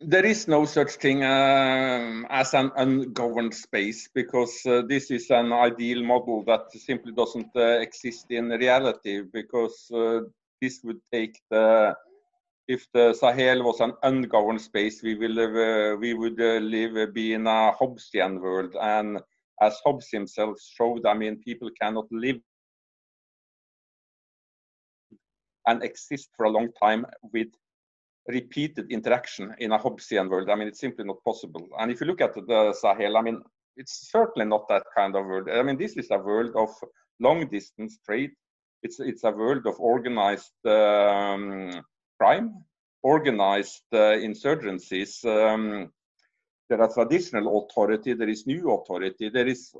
there is no such thing uh, as an ungoverned space because uh, this is an ideal model that simply doesn't uh, exist in reality because uh, this would take the if the Sahel was an ungoverned space we will uh, we would uh, live be in a Hobbesian world. And as Hobbes himself showed I mean people cannot live and exist for a long time with repeated interaction in a Hobbesian world. I mean, it's simply not possible. And if you look at the Sahel, I mean, it's certainly not that kind of world. I mean, this is a world of long distance trade. It's it's a world of organized um, crime, organized uh, insurgencies. Um, there are traditional authority. There is new authority. There is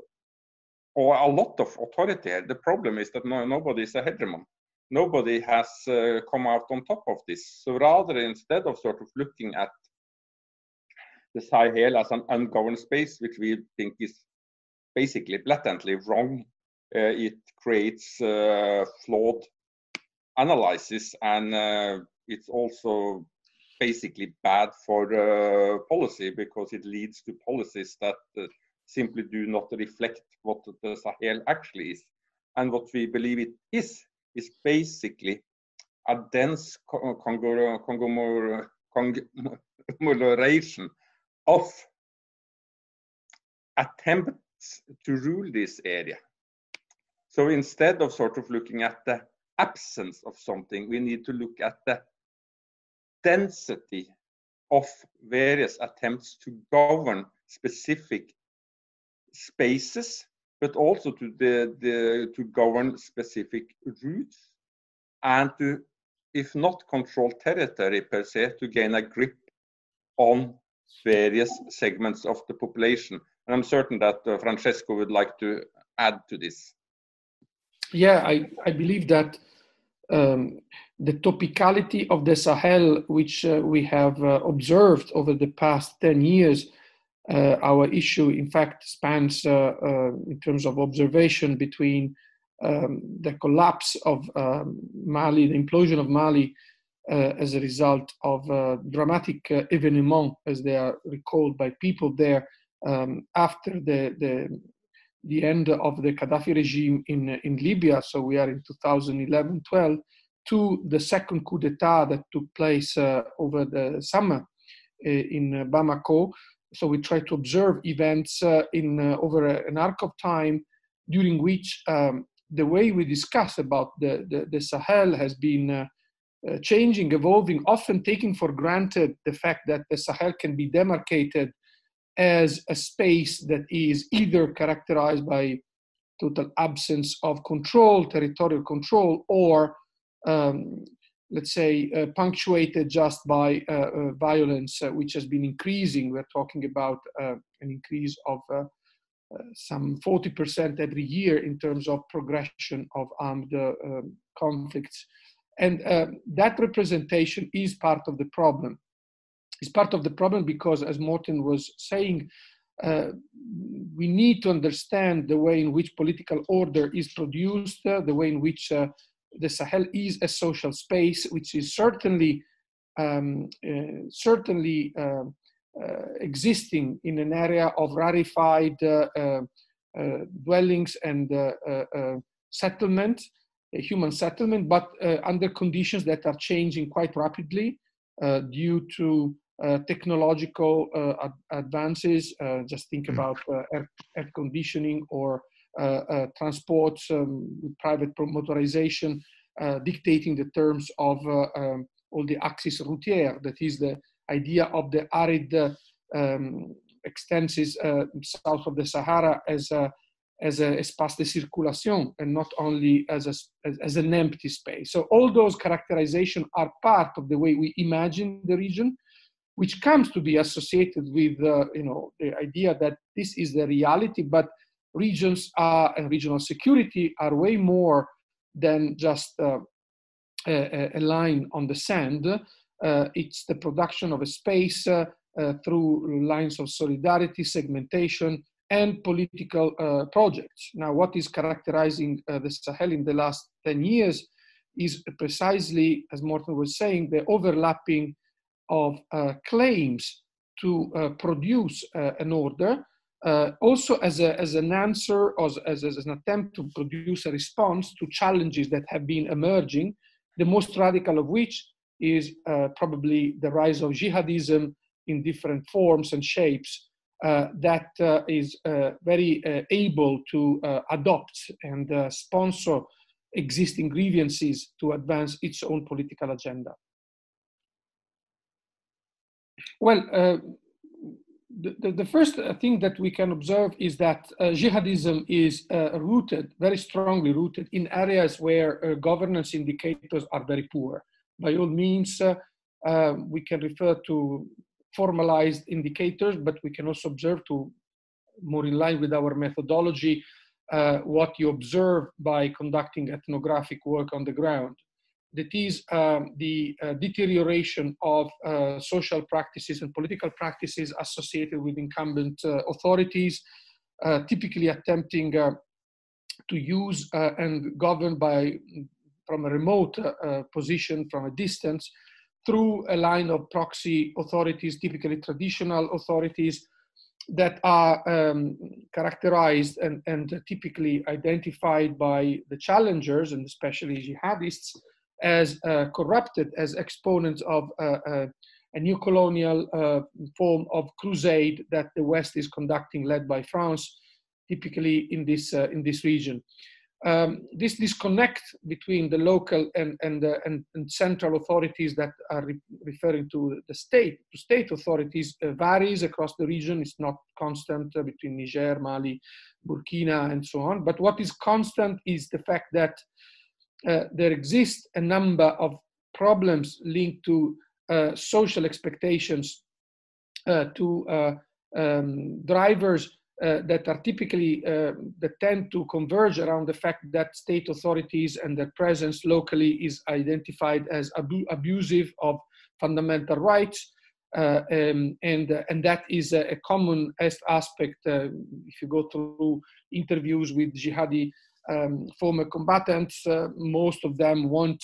or a lot of authority. The problem is that no, nobody is a hegemon nobody has uh, come out on top of this. So rather, instead of sort of looking at the Sahel as an ungoverned space, which we think is basically blatantly wrong, uh, it creates uh, flawed analysis and uh, it's also basically bad for uh, policy because it leads to policies that uh, simply do not reflect what the Sahel actually is and what we believe it is is basically a dense conglomeration of attempts to rule this area. So instead of sort of looking at the absence of something, we need to look at the density of various attempts to govern specific spaces but also to the, the to govern specific routes and to if not control territory per se to gain a grip on various segments of the population. And i'm certain that uh, francesco would like to add to this. Yeah i, I believe that um, the topicality of the sahel which uh, we have uh, observed over the past 10 years our issue, in fact, spans uh, uh, in terms of observation between um, the collapse of um, Mali, the implosion of Mali, as a result of dramatic evenement, as they are recalled by people there, um, after the, the the end of the Gaddafi regime in, in Libya, so we are in 2011 12, to the second coup d'etat that took place uh, over the summer uh, in Bamako, so we try to observe events uh, in uh, over a, an arc of time during which um, the way we discuss about the, the, the Sahel has been uh, changing, evolving, often taking for granted the fact that the Sahel can be demarcated as a space that is either characterized by total absence of control, territorial control, or um, let's say, uh, punctuated just by uh, uh, violence, uh, which has been increasing. We're talking about uh, an increase of some 40% every year in terms of progression of armed um, conflicts. And that representation is part of the problem. It's part of the problem because, as Morten was saying, uh, we need to understand the way in which political order is produced, uh, the way in which uh, the Sahel is a social space, which is certainly um, uh, certainly uh, uh, existing in an area of rarefied uh, uh, uh, dwellings and settlement, human settlement, but under conditions that are changing quite rapidly due to technological ad- advances. just think mm. about air, air, conditioning or uh, uh, transports, um, private motorization, uh, dictating the terms of um, all the axis routière, that is the idea of the arid um, south of the Sahara as a as a espace de circulation and not only as, a, as, as, an empty space. So all those characterizations are part of the way we imagine the region, which comes to be associated with uh, you know the idea that this is the reality, but regions are, and regional security are way more than just uh, a, a, line on the sand. Uh, it's the production of a space uh, uh through lines of solidarity, segmentation, and political uh, projects. Now, what is characterizing uh, the Sahel in the last 10 years is precisely, as Morten was saying, the overlapping of claims to produce an order, also as, a, as an answer or as, as an attempt to produce a response to challenges that have been emerging, the most radical of which is uh, probably the rise of jihadism in different forms and shapes uh, that uh, is uh, very uh, able to uh, adopt and sponsor existing grievances to advance its own political agenda. Well, the, the, first thing that we can observe is that uh, jihadism is uh, rooted, very strongly rooted, in areas where uh, governance indicators are very poor. By all means, we can refer to formalized indicators, but we can also observe to more in line with our methodology uh, what you observe by conducting ethnographic work on the ground. That is um, the uh, deterioration of uh, social practices and political practices associated with incumbent uh, authorities, uh, typically attempting uh, to use and govern by from a remote position, from a distance, through a line of proxy authorities, typically traditional authorities that are um, characterized and, and typically identified by the challengers and especially jihadists as uh, corrupted, as exponents of uh, uh, a new colonial uh, form of crusade that the West is conducting, led by France, typically in this, uh, in this region um, this disconnect between the local and, and, uh, and, and, central authorities that are re referring to the state, to state authorities, varies across the region. It's not constant between Niger, Mali, Burkina, and so on. But what is constant is the fact that uh, there exist a number of problems linked to uh, social expectations, uh, to um, drivers uh, that are typically uh, that tend to converge around the fact that state authorities and their presence locally is identified as abu abusive of fundamental rights. Uh, um, and uh, and that is a, common aspect. Uh, if you go through interviews with jihadi um, former combatants, uh, most of them won't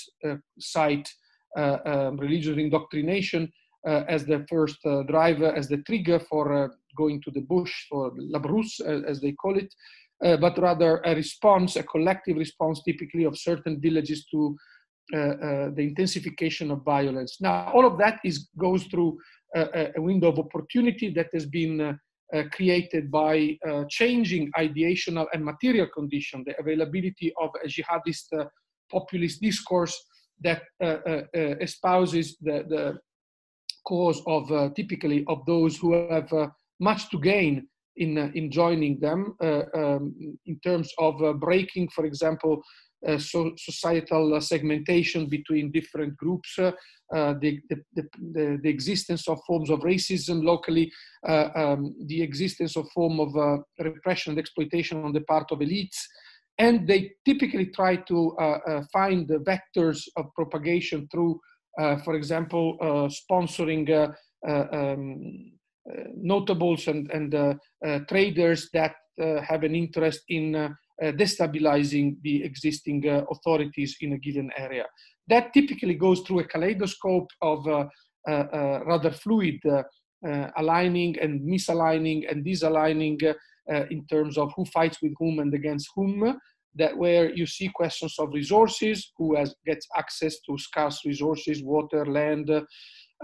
cite um, religious indoctrination as the first driver, as the trigger for going to the bush for la brousse, as they call it, uh, but rather a response, a collective response, typically of certain villages to uh, uh, the intensification of violence. Now, all of that is goes through a window of opportunity that has been uh, uh, created by uh, changing ideational and material condition, the availability of a jihadist populist discourse that espouses the, the cause of typically of those who have much to gain in, uh, in joining them uh, um, in terms of uh, breaking, for example, uh, so societal segmentation between different groups, uh, the, the, the, the, existence of forms of racism locally, uh, um, the existence of form of repression and exploitation on the part of elites. And they typically try to find the vectors of propagation through, for example, sponsoring um, uh, notables and, and uh, uh, traders that have an interest in Uh, destabilizing the existing uh, authorities in a given area. That typically goes through a kaleidoscope of uh, rather fluid aligning and misaligning and disaligning in terms of who fights with whom and against whom that where you see questions of resources, who has gets access to scarce resources, water, land,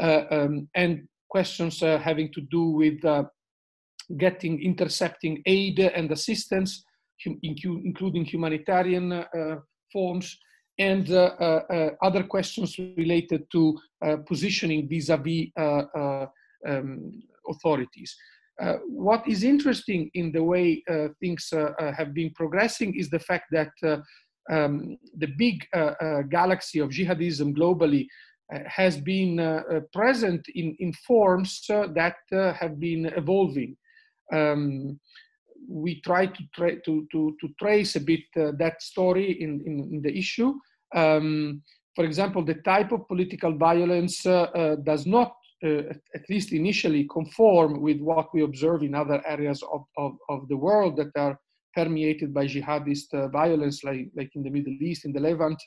uh, um, and questions uh, having to do with uh, getting, intercepting aid and assistance, including humanitarian uh, forms, and other questions related to positioning vis-a-vis um, authorities. Uh, what is interesting in the way uh, things uh, have been progressing is the fact that um, the big galaxy of jihadism globally uh, has been uh, uh, present in, in forms that have been evolving. Um, we try to, tra to, to, to, trace a bit that story in, in, in the issue. Um, for example, the type of political violence does not uh, at least initially conform with what we observe in other areas of, of, of the world that are permeated by jihadist uh, violence, like, like in the Middle East, in the Levant.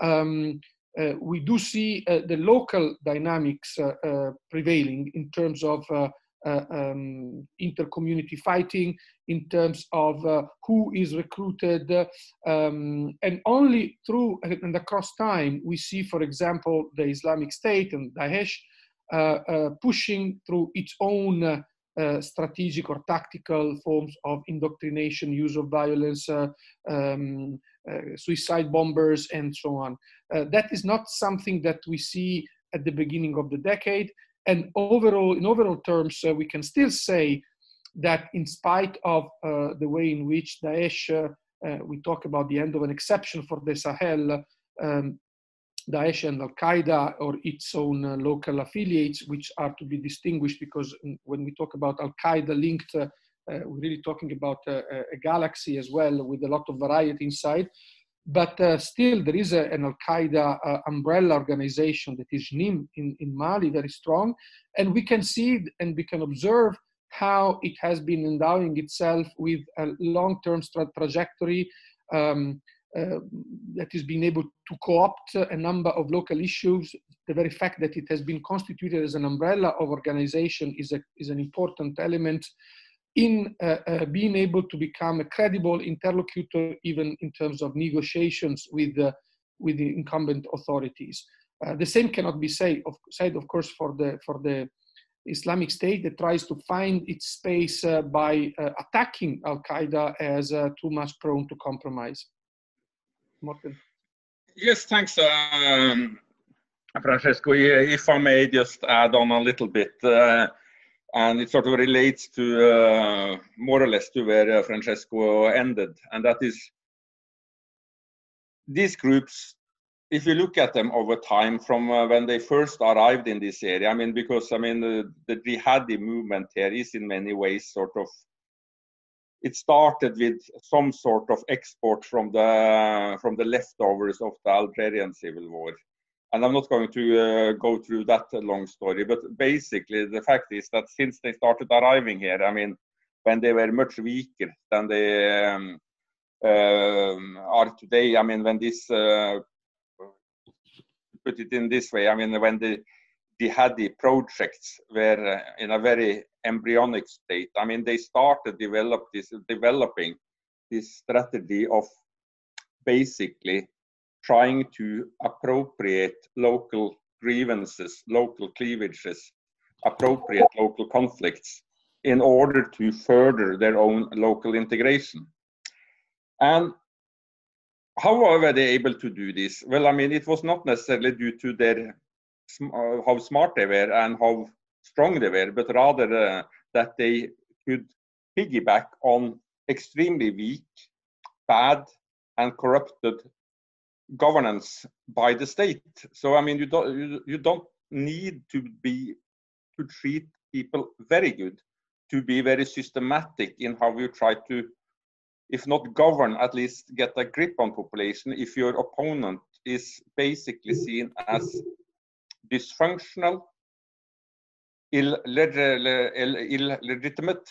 Um, uh, we do see uh, the local dynamics uh, prevailing in terms of um, inter-community fighting, in terms of who is recruited, um, and only through and across time we see, for example, the Islamic State and Daesh pushing through its own uh, strategic or tactical forms of indoctrination, use of violence, uh, um, uh, suicide bombers, and so on. Uh, that is not something that we see at the beginning of the decade. And overall, in overall terms, uh, we can still say that in spite of the way in which Daesh, we talk about the end of an exception for the Sahel, um, Daesh and Al Qaeda or its own uh, local affiliates, which are to be distinguished because when we talk about Al Qaeda linked, uh, uh, we're really talking about a, galaxy as well with a lot of variety inside. But uh, still, there is a, an Al Qaeda uh, umbrella organization that is NIM in, in Mali, very strong. And we can see and we can observe how it has been endowing itself with a long term tra- trajectory. Um, uh, that has been able to co-opt a number of local issues. The very fact that it has been constituted as an umbrella of organization is, a, is an important element in uh, uh, being able to become a credible interlocutor, even in terms of negotiations with the, with the incumbent authorities. Uh, the same cannot be say, of, said, of course, for the, for the Islamic State that tries to find its space uh, by uh, attacking Al Qaeda as too much prone to compromise. Morten. Yes, thanks, um, Francesco. If I may just add on a little bit, uh, and it sort of relates to uh, more or less to where uh, Francesco ended, and that is these groups. If you look at them over time, from uh, when they first arrived in this area, I mean, because I mean the, jihadi movement here is in many ways sort of it started with some sort of export from the from the leftovers of the Algerian civil war. And I'm not going to uh, go through that long story, but basically the fact is that since they started arriving here, I mean, when they were much weaker than they um, uh, are today, I mean, when this uh, put it in this way, I mean, when the jihadi projects were uh, in a very embryonic state. I mean, they started develop this, developing this strategy of basically trying to appropriate local grievances, local cleavages, appropriate local conflicts in order to further their own local integration. And how were they able to do this? Well, I mean, it was not necessarily due to their uh, how smart they were and how strong they were, but rather uh, that they could piggyback on extremely weak, bad, and corrupted governance by the state. So I mean, you don't you, you don't need to be to treat people very good to be very systematic in how you try to if not govern at least get a grip on population if your opponent is basically seen as dysfunctional illegitimate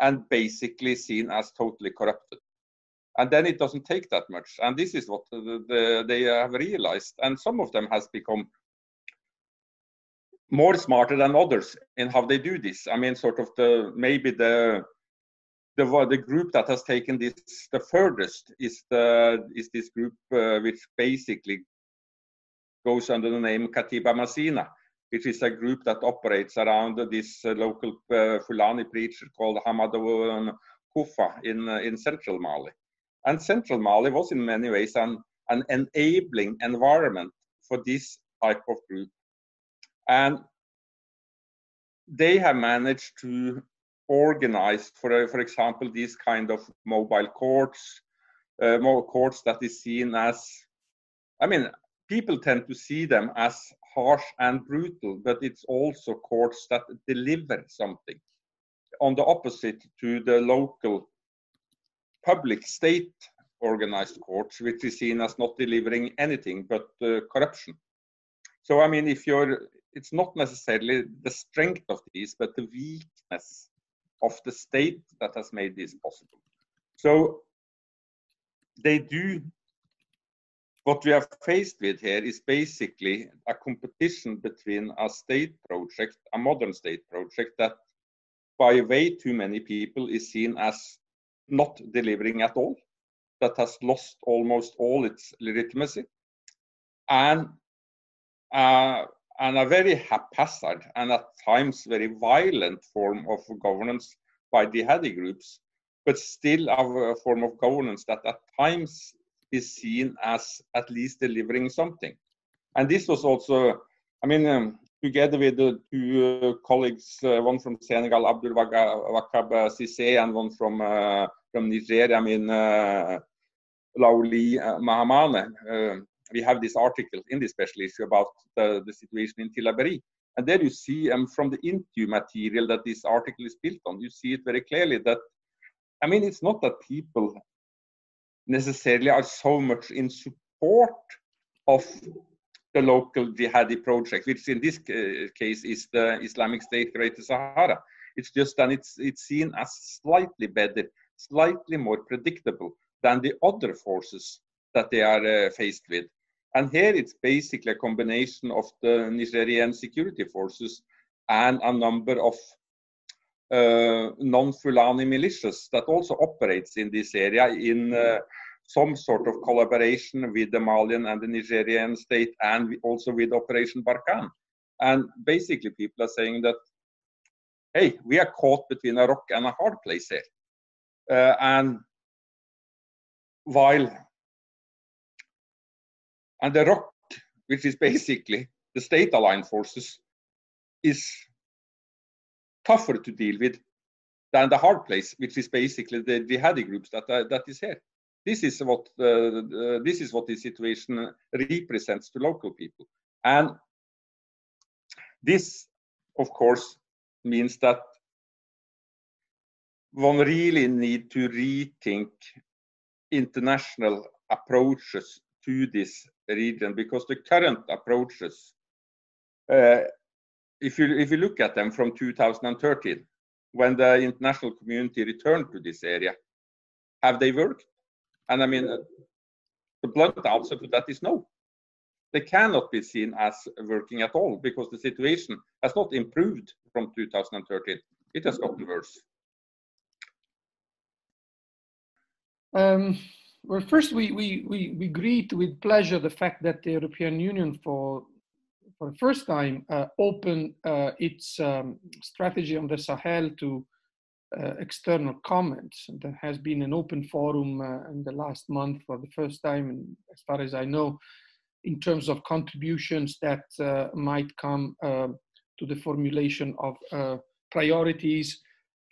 and basically seen as totally corrupted. And then it doesn't take that much. And this is what the, the, they have realized. And some of them has become more smarter than others in how they do this. I mean, sort of the maybe the the the group that has taken this the furthest is the is this group uh, which basically goes under the name Katiba Masina, which is a group that operates around this uh, local uh, Fulani preacher called Hamadou Kufa in, uh, in central Mali. And central Mali was in many ways an, an enabling environment for this type of group. And they have managed to organize, for, for example, these kind of mobile courts, uh, more courts that is seen as, I mean, people tend to see them as harsh and brutal, but it's also courts that deliver something. On the opposite to the local public state organized courts, which is seen as not delivering anything but uh, corruption. So, I mean, if you're, it's not necessarily the strength of these, but the weakness of the state that has made this possible. So, they do what we are faced with here is basically a competition between a state project, a modern state project that by way too many people is seen as not delivering at all, that has lost almost all its legitimacy, and uh, and a very haphazard and at times very violent form of governance by the jihadi groups, but still a form of governance that at times is seen as at least delivering something. And this was also, I mean, um, together with the two uh, colleagues, uh, one from Senegal, Abdul Wahab Cissé, and one from uh, from Nigeria, I mean, uh, Laouali uh, Mahamane. Uh, we have this article in this special issue about the, the situation in Tillaberi. And there you see um, from the interview material that this article is built on, you see it very clearly that, I mean, it's not that people necessarily are so much in support of the local jihadi project, which in this case is the Islamic State Greater Sahara. It's just that it's it's seen as slightly better, slightly more predictable than the other forces that they are uh, faced with. And here it's basically a combination of the Nigerian security forces and a number of uh, non-Fulani militias that also operates in this area in uh, some sort of collaboration with the Malian and the Nigerian state and also with Operation Barkhane. And basically people are saying that, hey, we are caught between a rock and a hard place here. Uh, and while, and the rock, which is basically the state aligned forces, is tougher to deal with than the hard place, which is basically the jihadi groups that uh, that is here. This is what uh, this is what the situation represents to local people, and this, of course, means that one really need to rethink international approaches to this region because the current approaches, uh, if you if you look at them from 2013, when the international community returned to this area, have they worked? And I mean, the blunt answer to that is no. They cannot be seen as working at all because the situation has not improved from 2013. It has gotten worse. Um, well, first, we, we, we, we greet with pleasure the fact that the European Union, for, for the first time, uh, opened uh, its um, strategy on the Sahel to uh, external comments. There has been an open forum uh, in the last month for the first time, and as far as I know, in terms of contributions that uh, might come uh, to the formulation of priorities.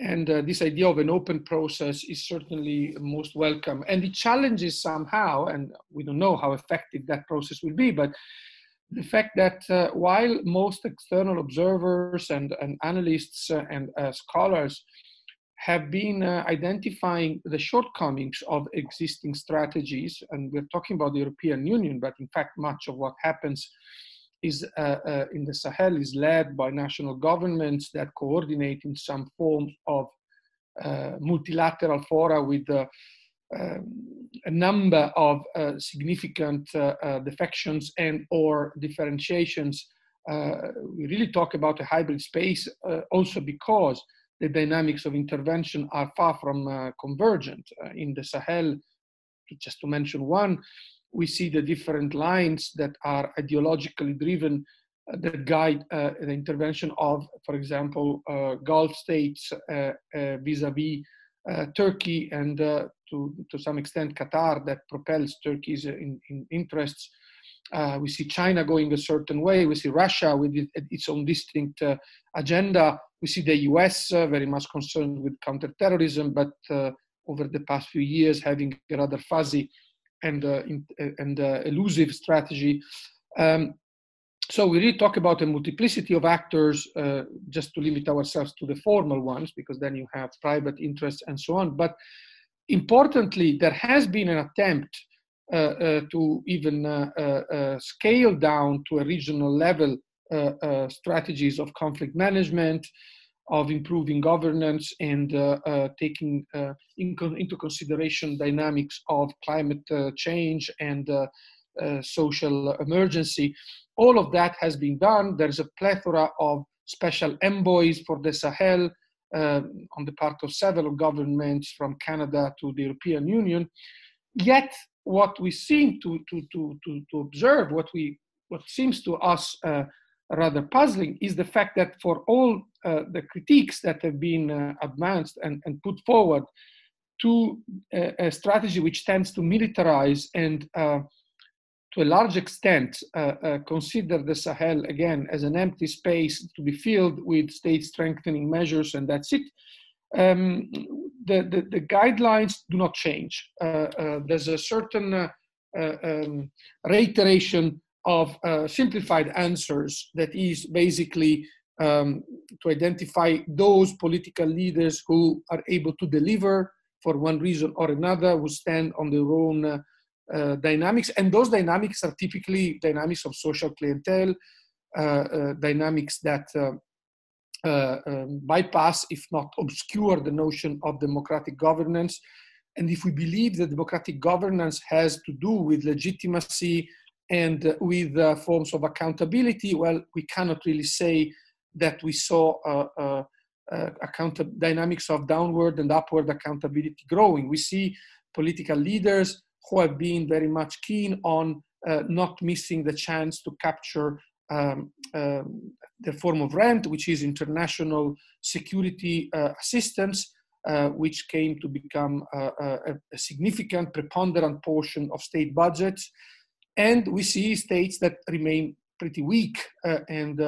And uh, this idea of an open process is certainly most welcome. And it challenges somehow, and we don't know how effective that process will be, but the fact that while most external observers and, and analysts and scholars have been uh, identifying the shortcomings of existing strategies. And we're talking about the European Union, but in fact, much of what happens is uh, uh, in the Sahel is led by national governments that coordinate in some form of uh, multilateral fora with uh, um, a number of uh, significant defections and or differentiations. we really talk about a hybrid space also because the dynamics of intervention are far from uh, convergent. Uh, in the Sahel, just to mention one, we see the different lines that are ideologically driven uh, that guide uh, the intervention of, for example, uh, Gulf states uh, vis-a-vis Turkey and to, to some extent Qatar that propels Turkey's in, in interests uh, we see China going a certain way. We see Russia with its own distinct uh, agenda. We see the US uh, very much concerned with counterterrorism, but uh, over the past few years having a rather fuzzy and, uh, in, uh, and elusive strategy. Um, so we really talk about a multiplicity of actors, just to limit ourselves to the formal ones, because then you have private interests and so on. But importantly, there has been an attempt uh, uh, to even uh, scale down to a regional level strategies of conflict management, of improving governance and uh, uh, taking uh, in into consideration dynamics of climate change and uh, social emergency. All of that has been done. There's a plethora of special envoys for the Sahel um, on the part of several governments from Canada to the European Union. Yet, what we seem to, to, to, to, to observe, what, we, what seems to us uh, rather puzzling, is the fact that for all uh, the critiques that have been uh, advanced and, and put forward to a, a, strategy which tends to militarize and uh, to a large extent, uh, uh, consider the Sahel again as an empty space to be filled with state strengthening measures, and that's it. Um, the, the, the, guidelines do not change. Uh, uh there's a certain uh, uh, um, reiteration of simplified answers that is basically um, to identify those political leaders who are able to deliver for one reason or another, who stand on their own uh, dynamics, and those dynamics are typically dynamics of social clientele, uh, uh, dynamics that um, bypass, if not obscure, the notion of democratic governance. And if we believe that democratic governance has to do with legitimacy and uh, with uh, forms of accountability, well, we cannot really say that we saw uh, account dynamics of downward and upward accountability growing. We see political leaders who have been very much keen on uh, not missing the chance to capture um, um, the form of rent, which is international security uh, assistance, uh, which came to become uh, uh, a, a, significant, preponderant portion of state budgets. And we see states that remain pretty weak uh, and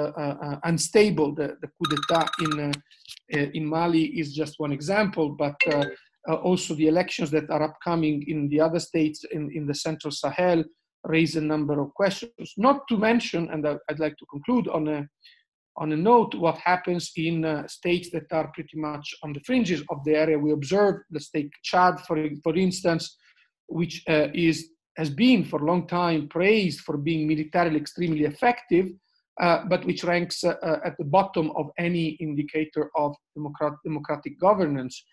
unstable. The, the coup d'etat in, in Mali is just one example, but uh, also the elections that are upcoming in the other states in, in the central Sahel raise a number of questions. Not to mention, and I'd like to conclude on a, on a note, what happens in uh, states that are pretty much on the fringes of the area. We observe, the state Chad, for, for instance, which uh, is has been for a long time praised for being militarily extremely effective, uh, but which ranks uh, uh, at the bottom of any indicator of democrat- democratic governance.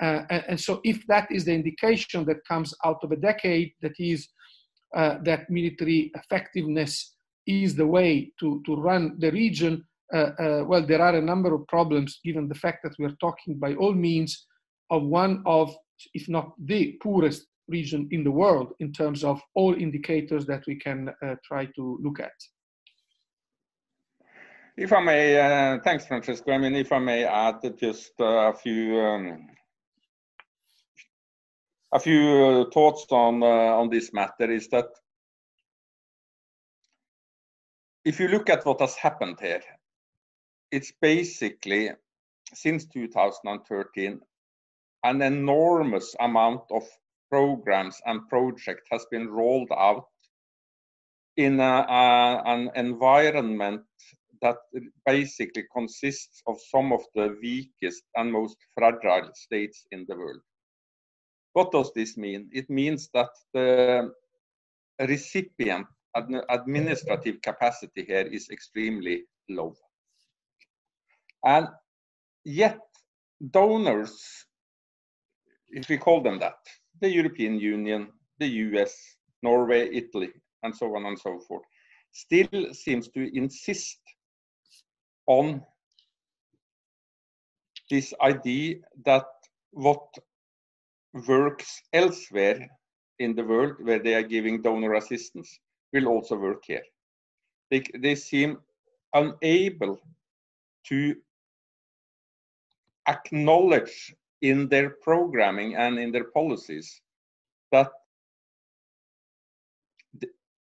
Uh, and, and, so if that is the indication that comes out of a decade that is uh, that military effectiveness is the way to, to run the region, uh, well, there are a number of problems given the fact that we are talking by all means of one of, if not the poorest region in the world in terms of all indicators that we can uh, try to look at. If I may, uh, thanks, Francesco. I mean, if I may add just a few um, a few uh, thoughts on uh, on this matter is that if you look at what has happened here, it's basically since 2013 an enormous amount of programs and projects has been rolled out in a, a, an environment that basically consists of some of the weakest and most fragile states in the world. What does this mean? It means that the recipient administrative capacity here is extremely low. And yet, donors, if we call them that, the European Union, the US, Norway, Italy, and so on and so forth, still seems to insist on this idea that what works elsewhere in the world where they are giving donor assistance will also work here. They, they seem unable to acknowledge in their programming and in their policies that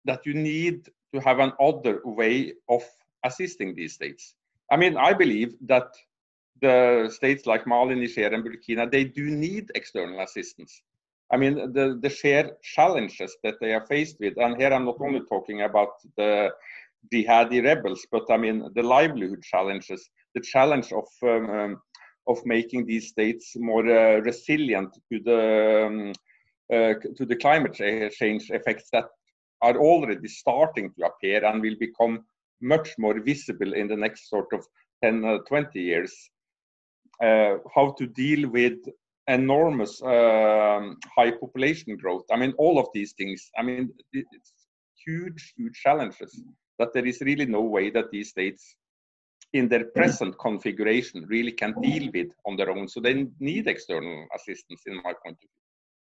that you need to have an other way of assisting these states. I mean, I believe that the states like Mali, Niger, and Burkina, they do need external assistance. I mean, the, the sheer challenges that they are faced with, and here I'm not only talking about the jihadi rebels, but I mean the livelihood challenges, the challenge of um, um, of making these states more uh, resilient to the um, uh, to the climate change effects that are already starting to appear and will become much more visible in the next sort of 10 uh, 20 years uh, how to deal with enormous um, high population growth. I mean, all of these things. I mean, it's huge, huge challenges that there is really no way that these states in their present configuration really can deal with on their own. So they need external assistance in my point of view.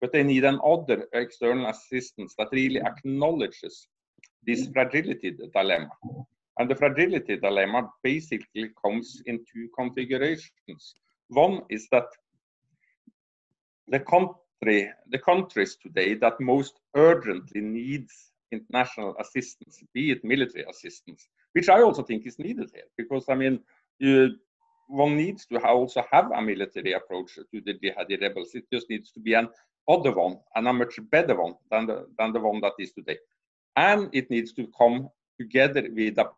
But they need another external assistance that really acknowledges this fragility dilemma. And the fragility dilemma basically comes in two configurations. One is that the country, the countries today that most urgently needs international assistance, be it military assistance, which I also think is needed here, because I mean, you, one needs to also have a military approach to the jihadi rebels. It just needs to be an other one and a much better one than the, than the one that is today. And it needs to come together with a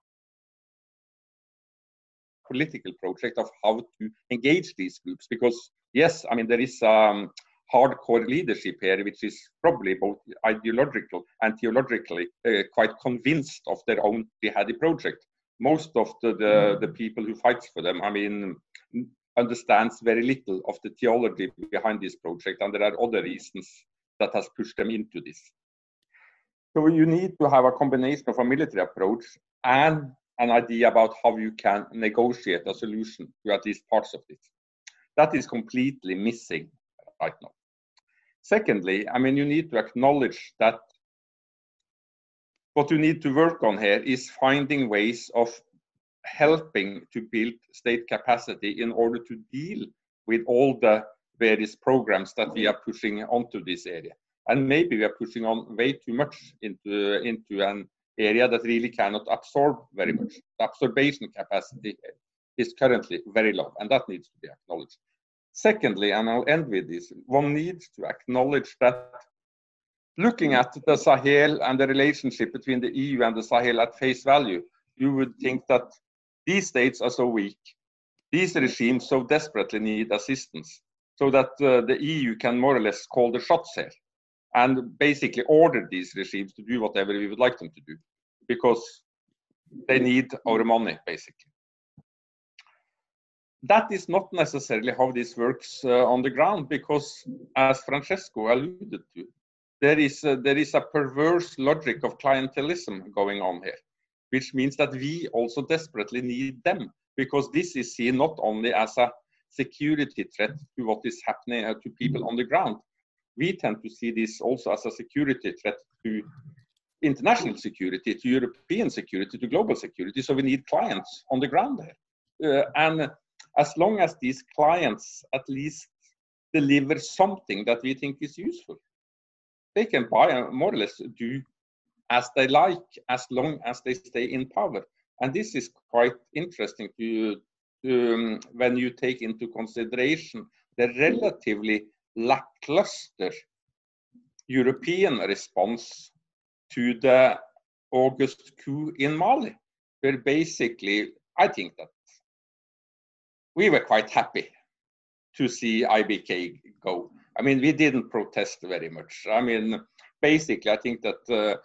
political project of how to engage these groups. Because yes, I mean there is um, hardcore leadership here, which is probably both ideological and theologically uh, quite convinced of their own jihadi project. Most of the, the, the people who fight for them, I mean, understands very little of the theology behind this project, and there are other reasons that has pushed them into this. So you need to have a combination of a military approach and an idea about how you can negotiate a solution to at least parts of this. That is completely missing right now. Secondly, I mean, you need to acknowledge that what you need to work on here is finding ways of helping to build state capacity in order to deal with all the various programs that we are pushing onto this area. And maybe we are pushing on way too much into, into an area that really cannot absorb very much. The absorption capacity is currently very low, and that needs to be acknowledged. Secondly, and I'll end with this, one needs to acknowledge that looking at the Sahel and the relationship between the EU and the Sahel at face value, you would think that these states are so weak, these regimes so desperately need assistance, so that uh, the EU can more or less call the shots here and basically order these regimes to do whatever we would like them to do because they need our money, basically that is not necessarily how this works uh, on the ground because as francesco alluded to there is a, there is a perverse logic of clientelism going on here which means that we also desperately need them because this is seen not only as a security threat to what is happening uh, to people on the ground. We tend to see this also as a security threat to international security to european security to global security. So we need clients on the ground there. Uh, and as long as these clients at least deliver something that we think is useful. They can buy uh, more or less do as they like as long as they stay in power. And this is quite interesting to, to um, when you take into consideration the relatively lackluster European response to the August coup in Mali, where basically I think that we were quite happy to see IBK go. I mean, we didn't protest very much. I mean, basically, I think that uh,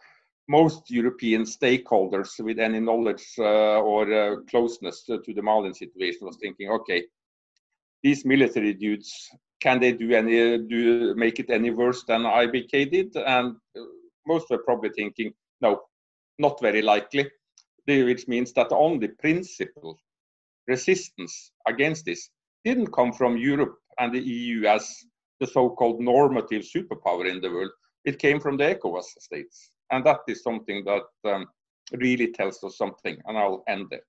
most European stakeholders with any knowledge uh, or uh, closeness to, to, the Malian situation was thinking, okay, these military dudes, can they do any do make it any worse than IBK did? And uh, most were probably thinking, no, not very likely. Which means that on the principle resistance against this didn't come from Europe and the EU as the so-called normative superpower in the world. It came from the ECOWAS states. And that is something that um, really tells us something. And I'll end there.